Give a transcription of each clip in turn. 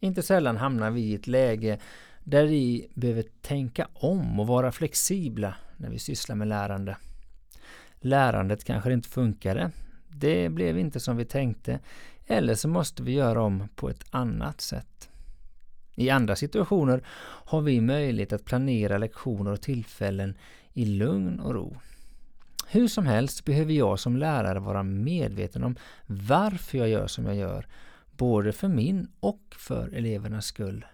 Inte sällan hamnar vi i ett läge där vi behöver tänka om och vara flexibla när vi sysslar med lärande. Lärandet kanske inte funkade. Det blev inte som vi tänkte. Eller så måste vi göra om på ett annat sätt. I andra situationer har vi möjlighet att planera lektioner och tillfällen i lugn och ro. Hur som helst behöver jag som lärare vara medveten om varför jag gör som jag gör, både för min och för elevernas skull.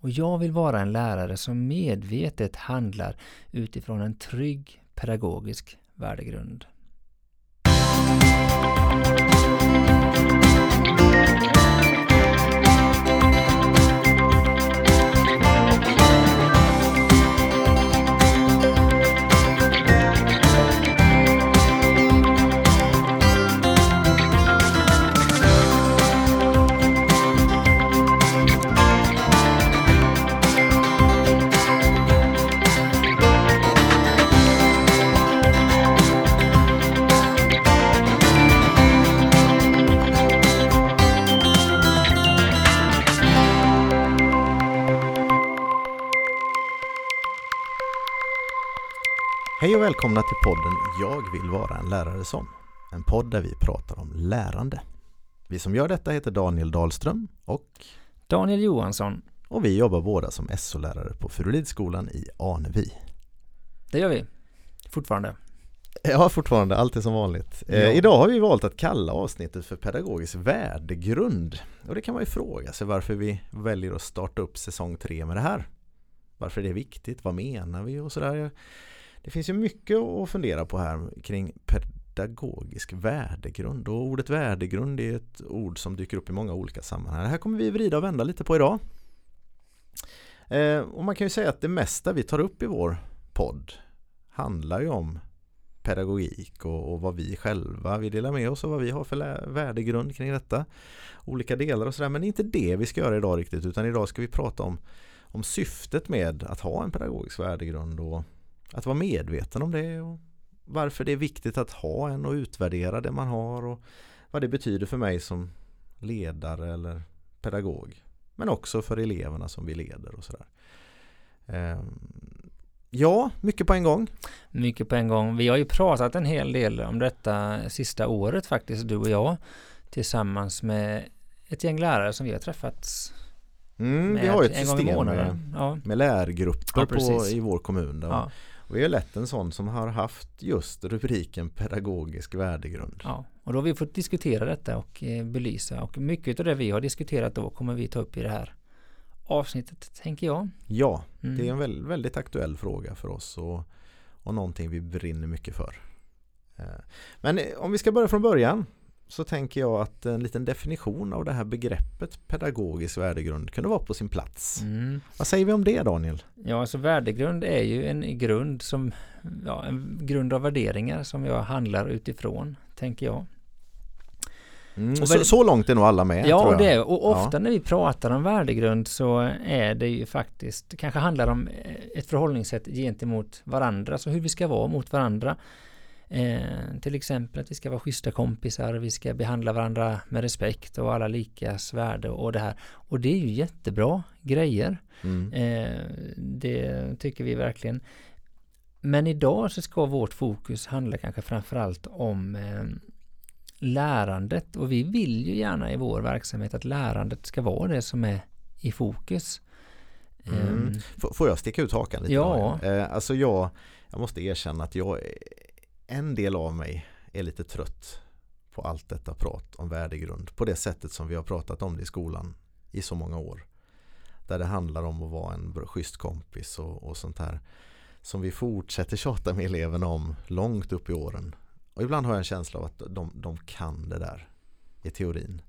Och jag vill vara en lärare som medvetet handlar utifrån en trygg pedagogisk värdegrund. Och välkomna till podden Jag vill vara en lärare som. En podd där vi pratar om lärande. Vi som gör detta heter Daniel Dahlström och Daniel Johansson. Och vi jobbar båda som SO-lärare på Furulidsskolan i Anevi. Det gör vi. Fortfarande. Ja, fortfarande. Allt är som vanligt. Eh, ja. Eh, idag har vi valt att kalla avsnittet för pedagogisk värdegrund. Och det kan man ju fråga sig varför vi väljer att starta upp säsong tre med det här. Varför är det viktigt? Vad menar vi? Och sådär. Det finns ju mycket att fundera på här kring pedagogisk värdegrund och ordet värdegrund är ett ord som dyker upp i många olika sammanhang. Det här kommer vi vrida och vända lite på idag. Eh, och man kan ju säga att det mesta vi tar upp i vår podd handlar ju om pedagogik och, och, vad vi själva vill dela med oss och vad vi har för värdegrund kring detta. Olika delar och sådär men det är inte det vi ska göra idag riktigt utan idag ska vi prata om, om syftet med att ha en pedagogisk värdegrund och att vara medveten om det och varför det är viktigt att ha en och utvärdera det man har och vad det betyder för mig som ledare eller pedagog. Men också för eleverna som vi leder och sådär. Ehm, ja, mycket på en gång. Mycket på en gång. Vi har ju pratat en hel del om detta sista året faktiskt, du och jag. Tillsammans med ett gäng lärare som vi har träffats Mm, vi har ett system med, ja. med lärgrupper ja, på, i vår kommun. Där ja. Och vi är lätt en sån som har haft just rubriken pedagogisk värdegrund. Ja, och då har vi fått diskutera detta och eh, belysa och mycket av det vi har diskuterat då kommer vi ta upp i det här avsnittet tänker jag. Ja, mm. det är en väldigt, aktuell fråga för oss och, och någonting vi brinner mycket för. Eh, men om vi ska börja från början så tänker jag att en liten definition av det här begreppet pedagogisk värdegrund kunde vara på sin plats. Mm. Vad säger vi om det Daniel? Ja, alltså värdegrund är ju en grund som ja, en grund av värderingar som jag handlar utifrån, tänker jag. Mm, så, så, långt är nog alla med. Ja, det är, och ofta ja. när vi pratar om värdegrund så är det ju faktiskt, det kanske handlar om ett förhållningssätt gentemot varandra, så hur vi ska vara mot varandra. Eh, till exempel att vi ska vara schyssta kompisar, vi ska behandla varandra med respekt och alla likas värde och det här. Och det är ju jättebra grejer. Mm. Eh, det tycker vi verkligen. Men idag så ska vårt fokus handla kanske framförallt om eh, lärandet och vi vill ju gärna i vår verksamhet att lärandet ska vara det som är i fokus. Mm. Um, Får jag sticka ut hakan lite? Ja. Eh, alltså jag, jag måste erkänna att jag en del av mig är lite trött på allt detta prat om värdegrund på det sättet som vi har pratat om det i skolan i så många år. Där det handlar om att vara en schysst kompis och, och sånt här som vi fortsätter tjata med eleverna om långt upp i åren. Och ibland har jag en känsla av att de, de kan det där i teorin.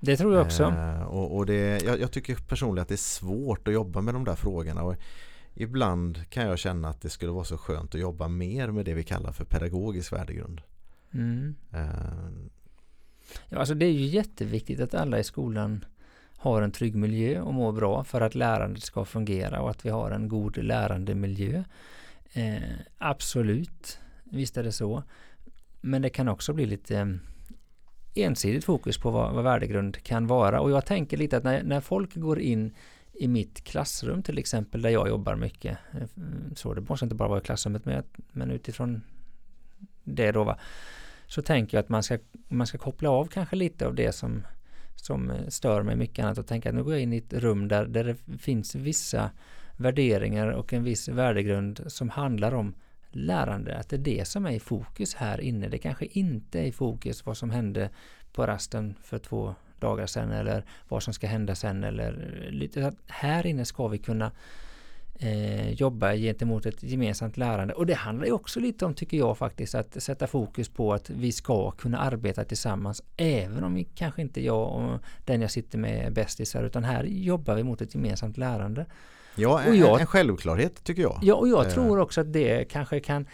Det tror jag också. Eh, och, och det, jag, jag, tycker personligen att det är svårt att jobba med de där frågorna. Och ibland kan jag känna att det skulle vara så skönt att jobba mer med det vi kallar för pedagogisk värdegrund. Mm. Uh, ja, alltså det är ju jätteviktigt att alla i skolan har en trygg miljö och mår bra för att lärandet ska fungera och att vi har en god lärandemiljö. Eh, absolut, visst är det så. Men det kan också bli lite ensidigt fokus på vad, vad värdegrund kan vara och jag tänker lite att när, när folk går in i mitt klassrum till exempel där jag jobbar mycket. Eh, så det måste inte bara vara i klassrummet men, men utifrån det då va. Så tänker jag att man ska, man ska koppla av kanske lite av det som, som eh, stör mig mycket annat och tänka att nu går jag in i ett rum där, där det finns vissa värderingar och en viss värdegrund som handlar om lärande, att det är det som är i fokus här inne. Det kanske inte är i fokus vad som hände på rasten för två dagar sedan eller vad som ska hända sen eller lite här inne ska vi kunna eh, jobba gentemot ett gemensamt lärande. Och det handlar ju också lite om, tycker jag faktiskt, att sätta fokus på att vi ska kunna arbeta tillsammans även om vi kanske inte jag och den jag sitter med är bästisar utan här jobbar vi mot ett gemensamt lärande. Ja, en, jag, en självklarhet tycker jag. Ja, och jag eh. tror också att det kanske kan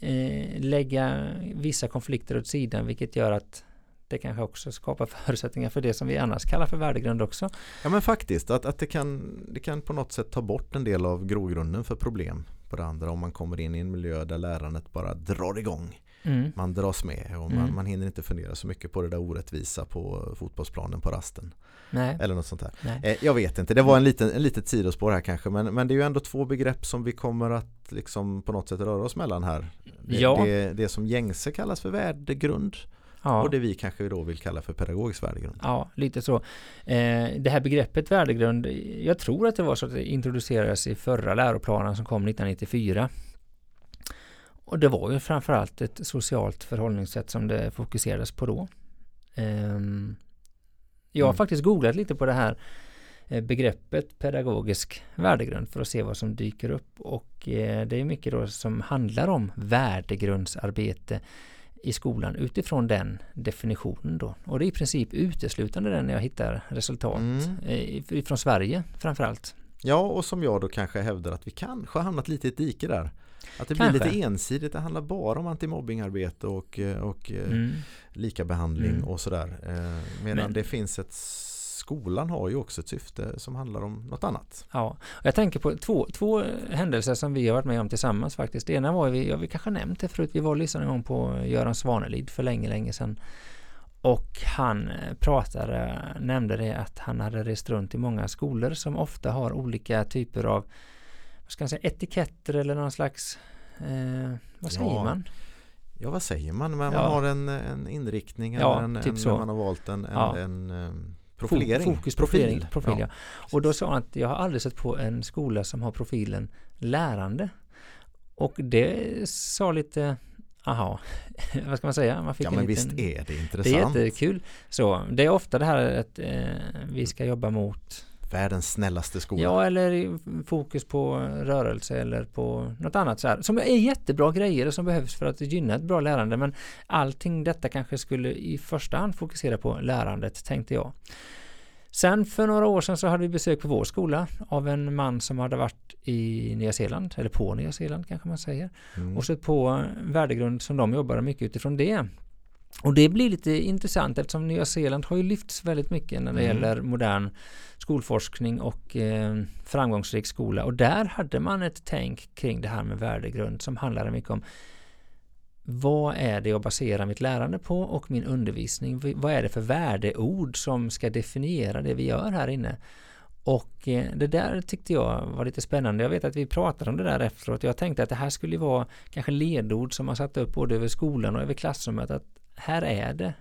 eh, lägga vissa konflikter åt sidan vilket gör att det kanske också skapar förutsättningar för det som vi annars kallar för värdegrund också. Ja men faktiskt, att, att det, kan, det kan på något sätt ta bort en del av grogrunden för problem på det andra om man kommer in i en miljö där lärandet bara drar igång. Mm. Man dras med och man, mm. man hinner inte fundera så mycket på det där orättvisa på fotbollsplanen på rasten. Nej. Eller något sånt där. Eh, jag vet inte, det var en liten, en litet sidospår här kanske men, men det är ju ändå två begrepp som vi kommer att liksom på något sätt röra oss mellan här. Det, ja. det, det som gängse kallas för värdegrund Ja. Och det vi kanske då vill kalla för pedagogisk värdegrund. Ja, lite så. Eh, det här begreppet värdegrund, jag tror att det var så att det introducerades i förra läroplanen som kom 1994. Och det var ju framförallt ett socialt förhållningssätt som det fokuserades på då. Eh, jag har mm. faktiskt googlat lite på det här eh, begreppet pedagogisk värdegrund för att se vad som dyker upp och eh, det är mycket då som handlar om värdegrundsarbete i skolan utifrån den definitionen då. Och det är i princip uteslutande den jag hittar resultat mm. från Sverige framförallt. Ja, och som jag då kanske hävdar att vi kanske har hamnat lite i ett dike där. Att det blir kanske. lite ensidigt, det handlar bara om antimobbingarbete och, och eh, mm. lika behandling mm. och sådär. Eh, medan Men. det finns ett skolan har ju också ett syfte som handlar om något annat. Ja, jag tänker på två, två händelser som vi har varit med om tillsammans faktiskt. Det ena var, vi, ja, vi kanske nämnt det förut, vi var och lyssnade en gång på Göran Svanelid för länge, länge sedan. Och han eh, pratade, nämnde det att han hade rest runt i många skolor som ofta har olika typer av vad ska man säga, etiketter eller någon slags eh, vad säger ja. man? Ja vad säger man? Man, ja. man har en, en inriktning ja, eller en, typ en, man har valt en, en, ja. en, en Profilering. Fokus profil. profil ja. Och då sa han att jag har aldrig sett på en skola som har profilen lärande. Och det sa lite Aha, vad ska man säga? Man fick ja men liten, visst är det intressant. Det är jättekul. Så det är ofta det här att eh, vi ska jobba mot Världens snällaste skola. Ja, eller fokus på rörelse eller på något annat så här. Som är jättebra grejer som behövs för att gynna ett bra lärande. Men allting detta kanske skulle i första hand fokusera på lärandet, tänkte jag. Sen för några år sedan så hade vi besök på vår skola av en man som hade varit i Nya Zeeland, eller på Nya Zeeland kanske man säger. Mm. Och sett på värdegrund som de jobbar mycket utifrån det. Och det blir lite intressant eftersom Nya Zeeland har ju lyfts väldigt mycket när det mm. gäller modern skolforskning och eh, framgångsrik skola. Och där hade man ett tänk kring det här med värdegrund som handlade mycket om vad är det jag baserar mitt lärande på och min undervisning? Vad är det för värdeord som ska definiera det vi gör här inne? Och eh, det där tyckte jag var lite spännande. Jag vet att vi pratade om det där efteråt. Jag tänkte att det här skulle vara kanske ledord som man satt upp både över skolan och över klassrummet. Att här är det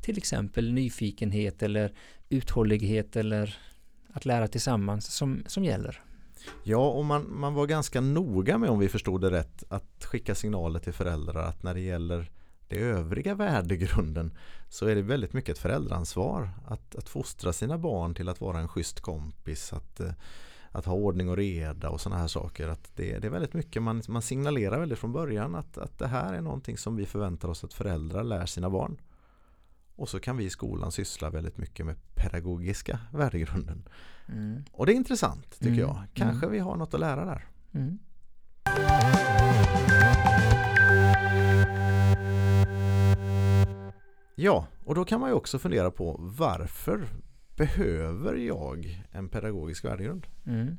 till exempel nyfikenhet eller uthållighet eller att lära tillsammans som, som gäller. Ja, och man, man var ganska noga med om vi förstod det rätt att skicka signaler till föräldrar att när det gäller det övriga värdegrunden så är det väldigt mycket ett föräldraansvar att, att fostra sina barn till att vara en schysst kompis, att, eh, att ha ordning och reda och sådana här saker. Att det, det är väldigt mycket man, man signalerar väldigt från början att, att det här är någonting som vi förväntar oss att föräldrar lär sina barn. Och så kan vi i skolan syssla väldigt mycket med pedagogiska värdegrunden. Mm. Och det är intressant tycker mm. jag. Kanske mm. vi har något att lära där. Mm. Ja, och då kan man ju också fundera på varför behöver jag en pedagogisk värdegrund? Mm.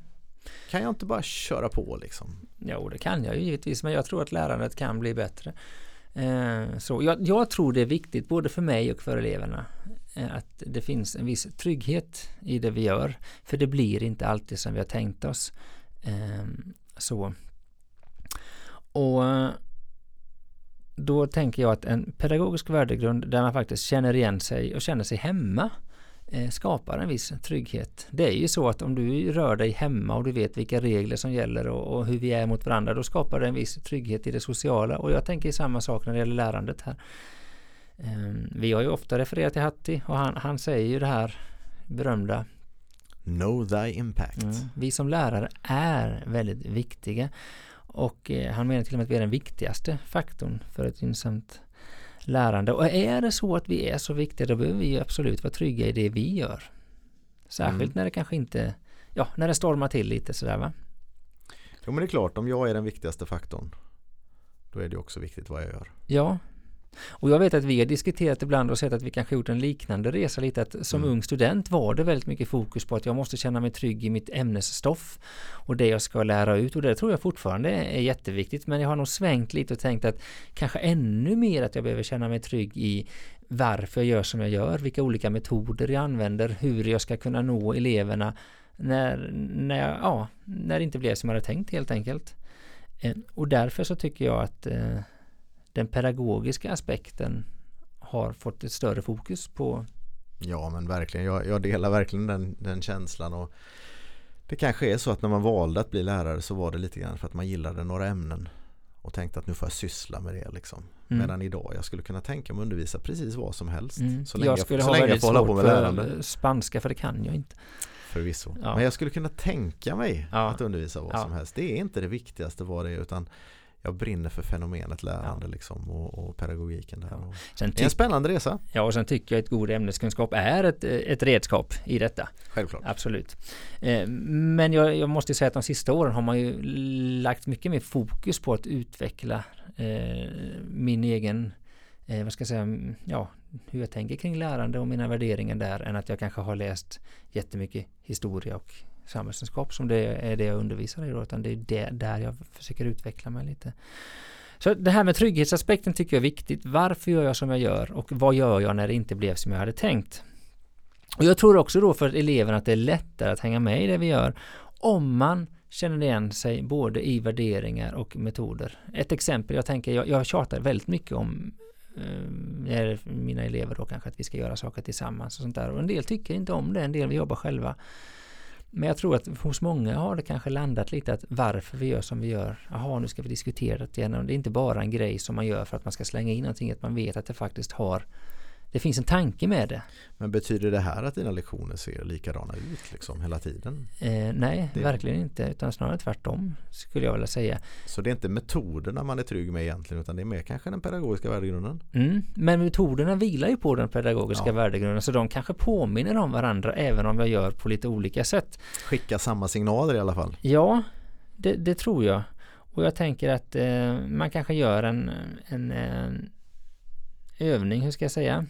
Kan jag inte bara köra på liksom? Jo, det kan jag ju givetvis, men jag tror att lärandet kan bli bättre. Eh, så jag, jag, tror det är viktigt både för mig och för eleverna eh, att det finns en viss trygghet i det vi gör. För det blir inte alltid som vi har tänkt oss. Eh, så. Och då tänker jag att en pedagogisk värdegrund där man faktiskt känner igen sig och känner sig hemma skapar en viss trygghet. Det är ju så att om du rör dig hemma och du vet vilka regler som gäller och, och hur vi är mot varandra, då skapar det en viss trygghet i det sociala. Och jag tänker samma sak när det gäller lärandet här. Ehm, vi har ju ofta refererat till Hatti och han, han säger ju det här berömda Know thy impact. Mm. Vi som lärare är väldigt viktiga och eh, han menar till och med att vi är den viktigaste faktorn för ett gynnsamt lärande. Och är det så att vi är så viktiga då behöver vi absolut vara trygga i det vi gör. Särskilt mm. när det kanske inte, ja, när det stormar till lite sådär va. Jo men det är klart, om jag är den viktigaste faktorn då är det också viktigt vad jag gör. Ja, och jag vet att vi har diskuterat ibland och sett att vi kanske gjort en liknande resa lite att som mm. ung student var det väldigt mycket fokus på att jag måste känna mig trygg i mitt ämnesstoff och det jag ska lära ut och det tror jag fortfarande är jätteviktigt men jag har nog svängt lite och tänkt att kanske ännu mer att jag behöver känna mig trygg i varför jag gör som jag gör, vilka olika metoder jag använder, hur jag ska kunna nå eleverna när, när, jag, ja, när det inte blev som jag hade tänkt helt enkelt. Eh, och därför så tycker jag att eh, den pedagogiska aspekten har fått ett större fokus på Ja men verkligen, jag, jag delar verkligen den, den, känslan och det kanske är så att när man valde att bli lärare så var det lite grann för att man gillade några ämnen och tänkte att nu får jag syssla med det liksom. Mm. Medan idag jag skulle kunna tänka mig att undervisa precis vad som helst. Mm. Så länge jag, skulle jag, så ha länge jag får hålla på med lärande. spanska för det kan jag inte. Förvisso. Ja. Men jag skulle kunna tänka mig ja. att undervisa vad ja. som helst. Det är inte det viktigaste vad det är utan jag brinner för fenomenet lärande ja. liksom och, och, pedagogiken där. Ja. Sen det är en spännande resa. Ja, och sen tycker jag att god ämneskunskap är ett, ett redskap i detta. Självklart. Absolut. Eh, men jag, jag, måste säga att de sista åren har man ju lagt mycket mer fokus på att utveckla eh, min egen eh, vad ska jag säga, mm, ja, hur jag tänker kring lärande och mina värderingar där än att jag kanske har läst jättemycket historia och samhällskunskap som det är det jag undervisar i då, utan det är det, där jag försöker utveckla mig lite. Så det här med trygghetsaspekten tycker jag är viktigt. Varför gör jag som jag gör och vad gör jag när det inte blev som jag hade tänkt? Och jag tror också då för eleverna att det är lättare att hänga med i det vi gör om man känner igen sig både i värderingar och metoder. Ett exempel, jag tänker, jag, jag tjatar väldigt mycket om eh, mina elever då kanske att vi ska göra saker tillsammans och sånt där och en del tycker inte om det, en del vill jobba själva. Men jag tror att hos många har det kanske landat lite att varför vi gör som vi gör. Jaha, nu ska vi diskutera det igen. Det är inte bara en grej som man gör för att man ska slänga in någonting, att man vet att det faktiskt har det finns en tanke med det. Men betyder det här att dina lektioner ser likadana ut liksom hela tiden? Eh, nej, det... verkligen inte. Utan snarare tvärtom skulle jag vilja säga. Så det är inte metoderna man är trygg med egentligen utan det är mer kanske den pedagogiska värdegrunden? Mm, men metoderna vilar ju på den pedagogiska ja. värdegrunden så de kanske påminner om varandra även om jag gör på lite olika sätt. Skicka samma signaler i alla fall? Ja, det, det tror jag. Och jag tänker att eh, man kanske gör en, en, en övning, hur ska jag säga?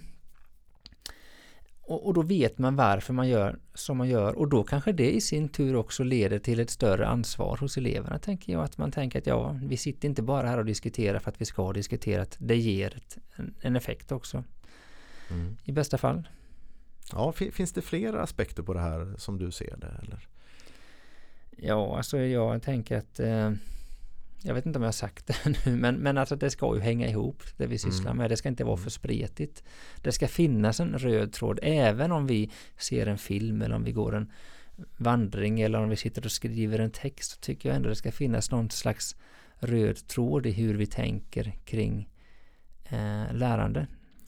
Och, och, då vet man varför man gör som man gör och då kanske det i sin tur också leder till ett större ansvar hos eleverna tänker jag. Att man tänker att ja, vi sitter inte bara här och diskuterar för att vi ska diskutera. Att det ger ett, en, en, effekt också. Mm. I bästa fall. Ja, finns det fler aspekter på det här som du ser det? Eller? Ja, alltså jag tänker att eh, jag vet inte om jag har sagt det nu, men, men alltså det ska ju hänga ihop det vi sysslar mm. med. Det ska inte vara för mm. spretigt. Det ska finnas en röd tråd även om vi ser en film eller om vi går en vandring eller om vi sitter och skriver en text så tycker jag ändå det ska finnas någon slags röd tråd i hur vi tänker kring eh, lärande.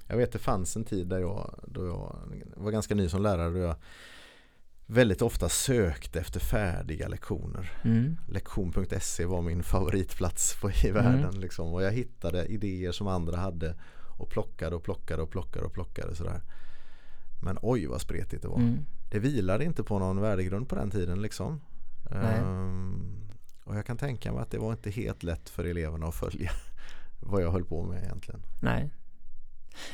Jag vet det fanns en tid där jag, då jag var ganska ny som lärare och jag väldigt ofta sökte efter färdiga lektioner. Mm. Lektion.se var min favoritplats på, i världen. Mm. Liksom. Och jag hittade idéer som andra hade och plockade och plockade och plockade och plockade sådär. Men oj vad spretigt det var. Mm. Det vilade inte på någon värdegrund på den tiden liksom. Um, och jag kan tänka mig att det var inte helt lätt för eleverna att följa vad jag höll på med egentligen. Nej.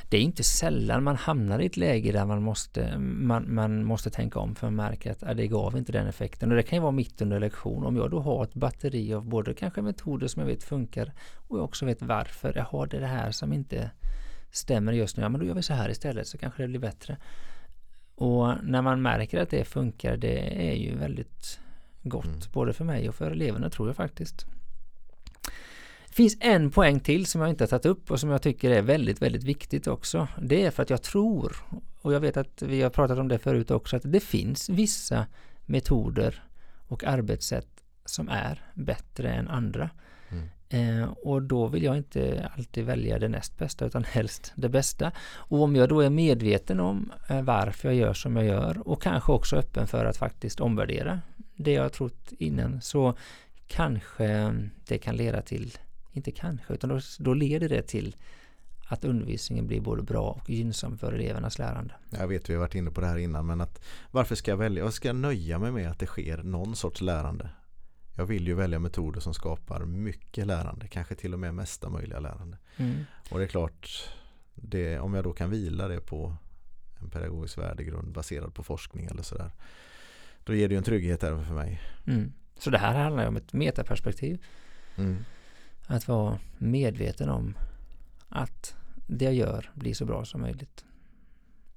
Det är inte sällan man hamnar i ett läge där man måste, man, man måste tänka om för man märker att äh, det gav inte den effekten. Och det kan ju vara mitt under lektion. Om jag då har ett batteri av både kanske metoder som jag vet funkar och jag också vet varför. Jag har det här som inte stämmer just nu. Ja, men då gör vi så här istället så kanske det blir bättre. Och när man märker att det funkar, det är ju väldigt gott mm. både för mig och för eleverna tror jag faktiskt. Finns en poäng till som jag inte har tagit upp och som jag tycker är väldigt, väldigt viktigt också. Det är för att jag tror, och jag vet att vi har pratat om det förut också, att det finns vissa metoder och arbetssätt som är bättre än andra. Mm. Eh, och då vill jag inte alltid välja det näst bästa utan helst det bästa. Och om jag då är medveten om eh, varför jag gör som jag gör och kanske också öppen för att faktiskt omvärdera det jag trott innan så kanske det kan leda till, inte kanske, utan då, då leder det till att undervisningen blir både bra och gynnsam för elevernas lärande. Jag vet, vi har varit inne på det här innan, men att varför ska jag välja? Vad ska jag nöja mig med att det sker någon sorts lärande? Jag vill ju välja metoder som skapar mycket lärande, kanske till och med mesta möjliga lärande. Mm. Och det är klart, det, om jag då kan vila det på en pedagogisk värdegrund baserad på forskning eller sådär. Då ger det ju en trygghet även för mig. Mm. Så det här handlar om ett metaperspektiv. Mm. Att vara medveten om att det jag gör blir så bra som möjligt.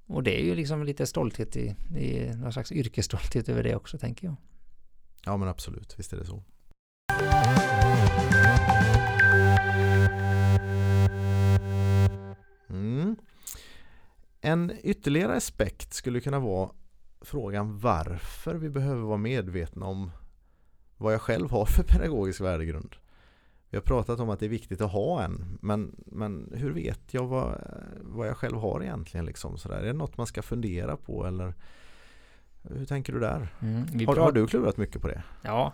Och det är ju liksom lite stolthet i, i någon slags yrkesstolthet över det också tänker jag. Ja men absolut, visst är det så. Mm. En ytterligare aspekt skulle kunna vara frågan varför vi behöver vara medvetna om vad jag själv har för pedagogisk värdegrund. Vi har pratat om att det är viktigt att ha en, men, men hur vet jag vad, vad jag själv har egentligen? Liksom sådär? Är det något man ska fundera på eller hur tänker du där? Mm, har, har, du klurat mycket på det? Ja,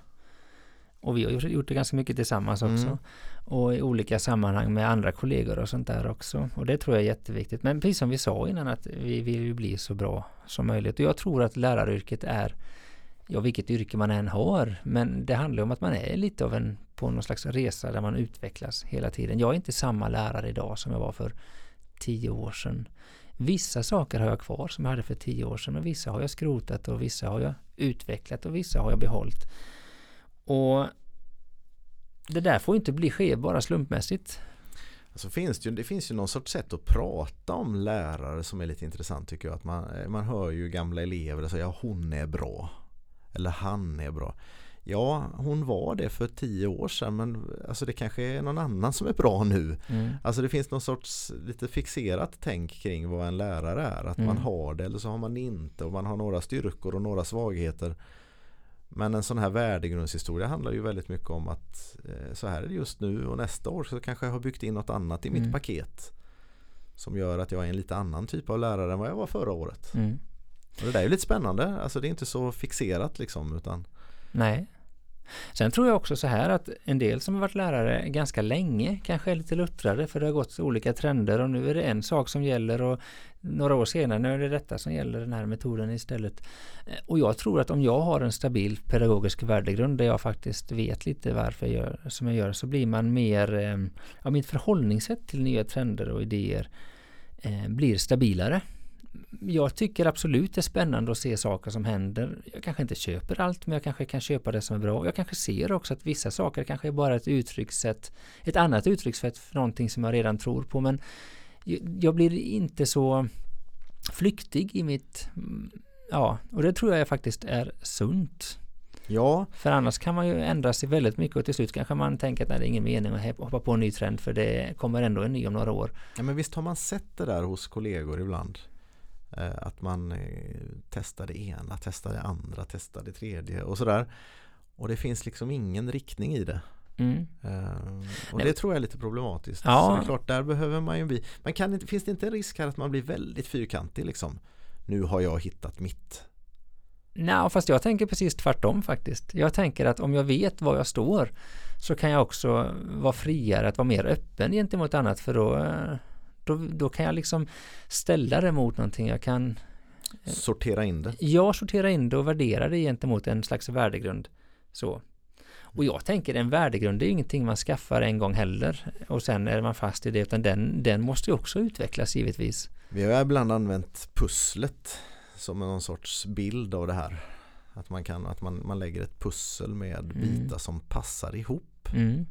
och vi har gjort det ganska mycket tillsammans också. Mm. Och i olika sammanhang med andra kollegor och sånt där också. Och det tror jag är jätteviktigt. Men precis som vi sa innan att vi vill ju bli så bra som möjligt. Och jag tror att läraryrket är ja, vilket yrke man än har. Men det handlar om att man är lite av en på någon slags resa där man utvecklas hela tiden. Jag är inte samma lärare idag som jag var för tio år sedan. Vissa saker har jag kvar som jag hade för tio år sedan, men vissa har jag skrotat och vissa har jag utvecklat och vissa har jag behållit. Och det där får inte bli ske bara slumpmässigt. Alltså finns det, ju, det finns ju någon sorts sätt att prata om lärare som är lite intressant tycker jag. Att man, man hör ju gamla elever säga ja, hon är bra. Eller han är bra. Ja, hon var det för tio år sedan men alltså det kanske är någon annan som är bra nu. Mm. Alltså det finns någon sorts lite fixerat tänk kring vad en lärare är. Att mm. man har det eller så har man inte och man har några styrkor och några svagheter. Men en sån här värdegrundshistoria handlar ju väldigt mycket om att eh, så här är det just nu och nästa år så kanske jag har byggt in något annat i mm. mitt paket. Som gör att jag är en lite annan typ av lärare än vad jag var förra året. Mm. Och det där är ju lite spännande. Alltså det är inte så fixerat liksom utan Nej. Sen tror jag också så här att en del som har varit lärare ganska länge kanske är lite luttrade för det har gått olika trender och nu är det en sak som gäller och några år senare nu är det detta som gäller den här metoden istället. Och jag tror att om jag har en stabil pedagogisk värdegrund där jag faktiskt vet lite varför jag gör som jag gör så blir man mer, eh, ja mitt förhållningssätt till nya trender och idéer eh, blir stabilare jag tycker absolut det är spännande att se saker som händer. Jag kanske inte köper allt men jag kanske kan köpa det som är bra. Jag kanske ser också att vissa saker kanske är bara ett uttryckssätt, ett annat uttryckssätt för någonting som jag redan tror på. Men jag blir inte så flyktig i mitt, ja, och det tror jag faktiskt är sunt. Ja. För annars kan man ju ändra sig väldigt mycket och till slut kanske man tänker att nej, det är ingen mening att hoppa på en ny trend för det kommer ändå en ny om några år. Ja men visst har man sett det där hos kollegor ibland. Eh, att man eh, testar det ena, testar det andra, testar det tredje och sådär. Och det finns liksom ingen riktning i det. Mm. Uh, och det tror jag är lite problematiskt. Ja. Så det är klart, där behöver man ju bli. Man kan inte, finns det inte en risk här att man blir väldigt fyrkantig liksom? Nu har jag hittat mitt. Nej, fast jag tänker precis tvärtom faktiskt. Jag tänker att om jag vet var jag står så kan jag också vara friare att vara mer öppen gentemot annat för då då, då kan jag liksom ställa det mot någonting. Jag kan eh, Sortera in det? Ja, sortera in det och värdera det gentemot en slags värdegrund. Så. Och jag tänker en värdegrund är ingenting man skaffar en gång heller och sen är man fast i det utan den, den måste ju också utvecklas givetvis. Vi har ibland använt pusslet som någon sorts bild av det här. Att man, kan, att man, man lägger ett pussel med mm. bitar som passar ihop. Mm.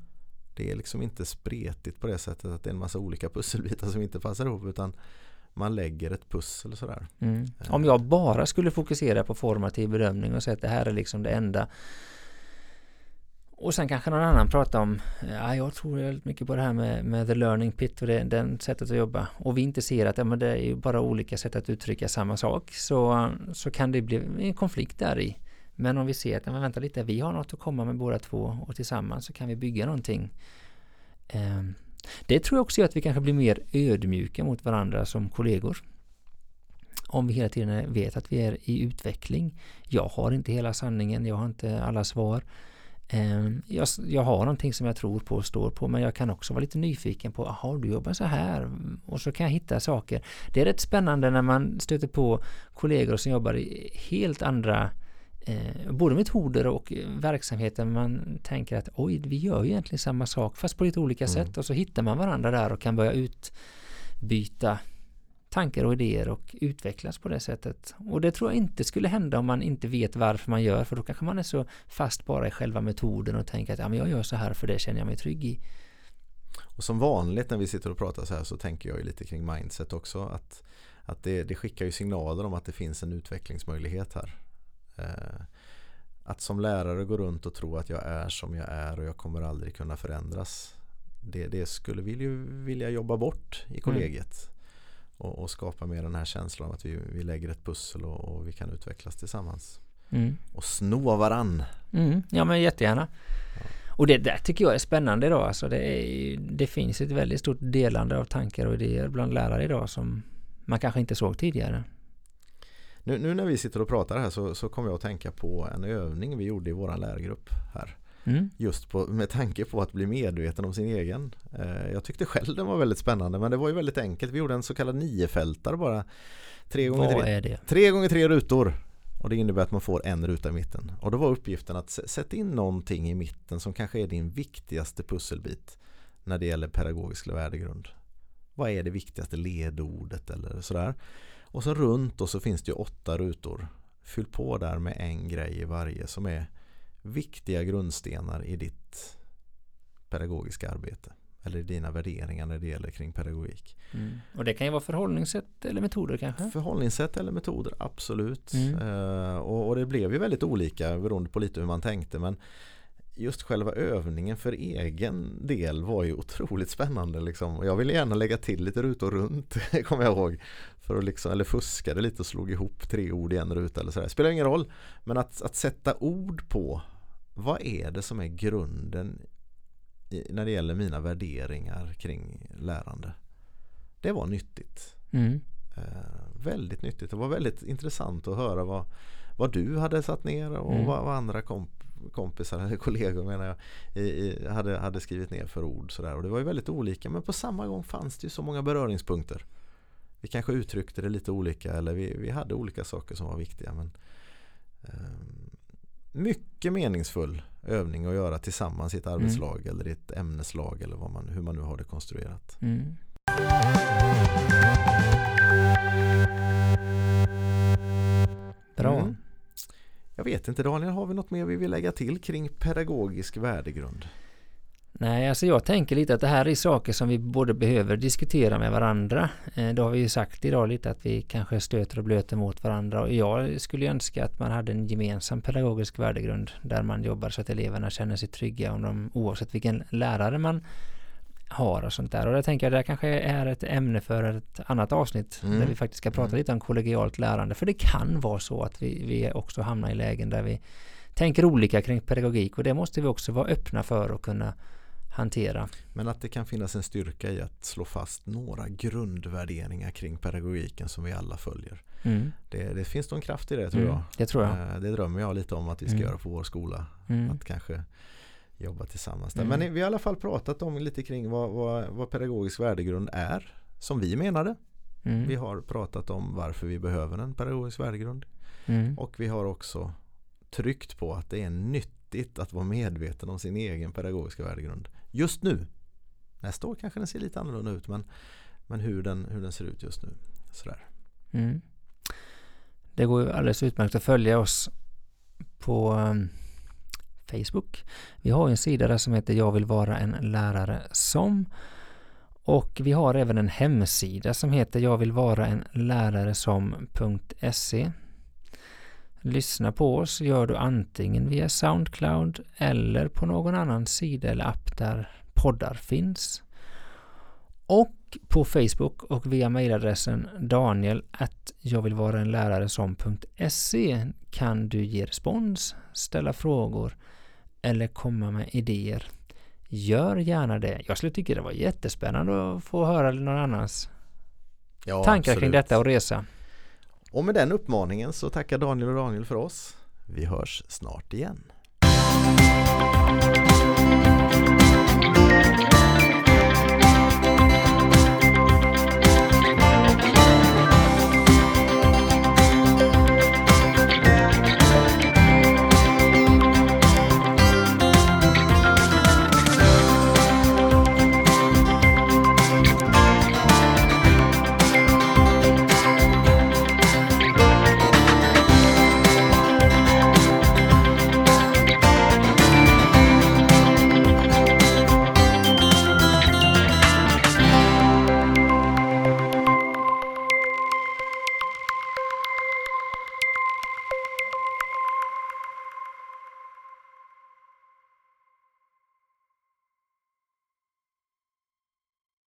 Det är liksom inte spretigt på det sättet att det är en massa olika pusselbitar som inte passar ihop utan man lägger ett pussel sådär. Mm. Om jag bara skulle fokusera på formativ bedömning och säga att det här är liksom det enda och sen kanske någon annan pratar om, ja, jag tror väldigt mycket på det här med, med the learning pit och det, den sättet att jobba. Och vi inte ser att ja, men det är bara olika sätt att uttrycka samma sak så, så kan det bli en konflikt där i. Men om vi ser att, men vänta lite, vi har något att komma med båda två och tillsammans så kan vi bygga någonting. Ehm, det tror jag också gör att vi kanske blir mer ödmjuka mot varandra som kollegor. Om vi hela tiden vet att vi är i utveckling. Jag har inte hela sanningen, jag har inte alla svar. Ehm, jag, jag, har någonting som jag tror på och står på men jag kan också vara lite nyfiken på, jaha du jobbar så här och så kan jag hitta saker. Det är rätt spännande när man stöter på kollegor som jobbar i helt andra eh, både metoder och verksamheter man tänker att oj, vi gör ju egentligen samma sak fast på lite olika mm. sätt och så hittar man varandra där och kan börja utbyta tankar och idéer och utvecklas på det sättet. Och det tror jag inte skulle hända om man inte vet varför man gör för då kanske man är så fast bara i själva metoden och tänker att ja, men jag gör så här för det känner jag mig trygg i. Och som vanligt när vi sitter och pratar så här så tänker jag ju lite kring mindset också att, att det, det skickar ju signaler om att det finns en utvecklingsmöjlighet här. Eh, att som lärare gå runt och tro att jag är som jag är och jag kommer aldrig kunna förändras. Det, det skulle vi ju vilja jobba bort i mm. kollegiet. Mm. Och, och, skapa mer den här känslan av att vi, vi lägger ett pussel och, och vi kan utvecklas tillsammans. Mm. Och sno varann. Mm. Ja men jättegärna. Ja. Och det där tycker jag är spännande idag. Alltså det, är, det finns ett väldigt stort delande av tankar och idéer bland lärare idag som man kanske inte såg tidigare. Nu, nu, när vi sitter och pratar här så, så kommer jag att tänka på en övning vi gjorde i vår lärargrupp här. Mm. Just på, med tanke på att bli medveten om sin egen. Eh, jag tyckte själv den var väldigt spännande men det var ju väldigt enkelt. Vi gjorde en så kallad niofältare bara. Tre gånger Vad tre, är det? Tre gånger tre rutor. Och det innebär att man får en ruta i mitten. Och då var uppgiften att sätta in någonting i mitten som kanske är din viktigaste pusselbit när det gäller pedagogisk värdegrund. Vad är det viktigaste ledordet eller sådär. Och så runt och så finns det ju åtta rutor. Fyll på där med en grej i varje som är viktiga grundstenar i ditt pedagogiska arbete. Eller i dina värderingar när det gäller kring pedagogik. Mm. Och det kan ju vara förhållningssätt eller metoder kanske? Förhållningssätt eller metoder, absolut. Mm. Uh, och, och, det blev ju väldigt olika beroende på lite hur man tänkte. Men just själva övningen för egen del var ju otroligt spännande. Liksom. Och jag ville gärna lägga till lite rutor runt, kommer jag ihåg. För att liksom, eller fuskade lite och slog ihop tre ord i en ruta eller sådär. Spelar ingen roll. Men att, att sätta ord på vad är det som är grunden i, när det gäller mina värderingar kring lärande. Det var nyttigt. Mm. Eh, väldigt nyttigt. Det var väldigt intressant att höra vad, vad du hade satt ner och mm. vad, vad, andra komp kompisar eller kollegor menar jag i, i, hade, hade skrivit ner för ord. Sådär. Och det var ju väldigt olika men på samma gång fanns det ju så många beröringspunkter. Vi kanske uttryckte det lite olika eller vi, vi hade olika saker som var viktiga. Men, eh, mycket meningsfull övning att göra tillsammans i ett mm. arbetslag mm. eller i ett ämneslag eller vad man, hur man nu har det konstruerat. Mm. Bra. Mm. Jag vet inte Daniel, har vi något mer vi vill lägga till kring pedagogisk värdegrund? Nej, alltså jag tänker lite att det här är saker som vi både behöver diskutera med varandra. Eh, det har vi ju sagt idag lite att vi kanske stöter och blöter mot varandra och jag skulle önska att man hade en gemensam pedagogisk värdegrund där man jobbar så att eleverna känner sig trygga om de, oavsett vilken lärare man har och sånt där. Och det tänker jag det kanske är ett ämne för ett annat avsnitt mm. där vi faktiskt ska prata mm. lite om kollegialt lärande. För det kan vara så att vi, vi också hamnar i lägen där vi tänker olika kring pedagogik och det måste vi också vara öppna för och kunna hantera. Men att det kan finnas en styrka i att slå fast några grundvärderingar kring pedagogiken som vi alla följer. Mm. Det, det, finns nog en kraft i det tror mm, jag. Det tror jag. Eh, det drömmer jag lite om att vi ska mm. göra på vår skola. Mm. Att kanske jobba tillsammans där. Men vi har i alla fall pratat om lite kring vad, vad, vad pedagogisk värdegrund är. Som vi menade. Mm. Vi har pratat om varför vi behöver en pedagogisk värdegrund. Mm. Och vi har också tryckt på att det är nytt nyttigt att vara medveten om sin egen pedagogiska värdegrund. Just nu. Nästa år kanske den ser lite annorlunda ut men, men hur, den, hur den ser ut just nu. Sådär. Mm. Det går ju alldeles utmärkt att följa oss på um, Facebook. Vi har en sida där som heter Jag vill vara en lärare som och vi har även en hemsida som heter Jag vill vara en lärare som.se Lyssna på oss gör du antingen via Soundcloud eller på någon annan sida eller app där poddar finns. Och på Facebook och via mejladressen daniel att jag vill vara en lärare som.se kan du ge respons, ställa frågor eller komma med idéer. Gör gärna det. Jag skulle tycka det var jättespännande att få höra någon annans ja, tankar absolut. kring detta och resa. Och med den uppmaningen så tackar Daniel och Daniel för oss. Vi hörs snart igen.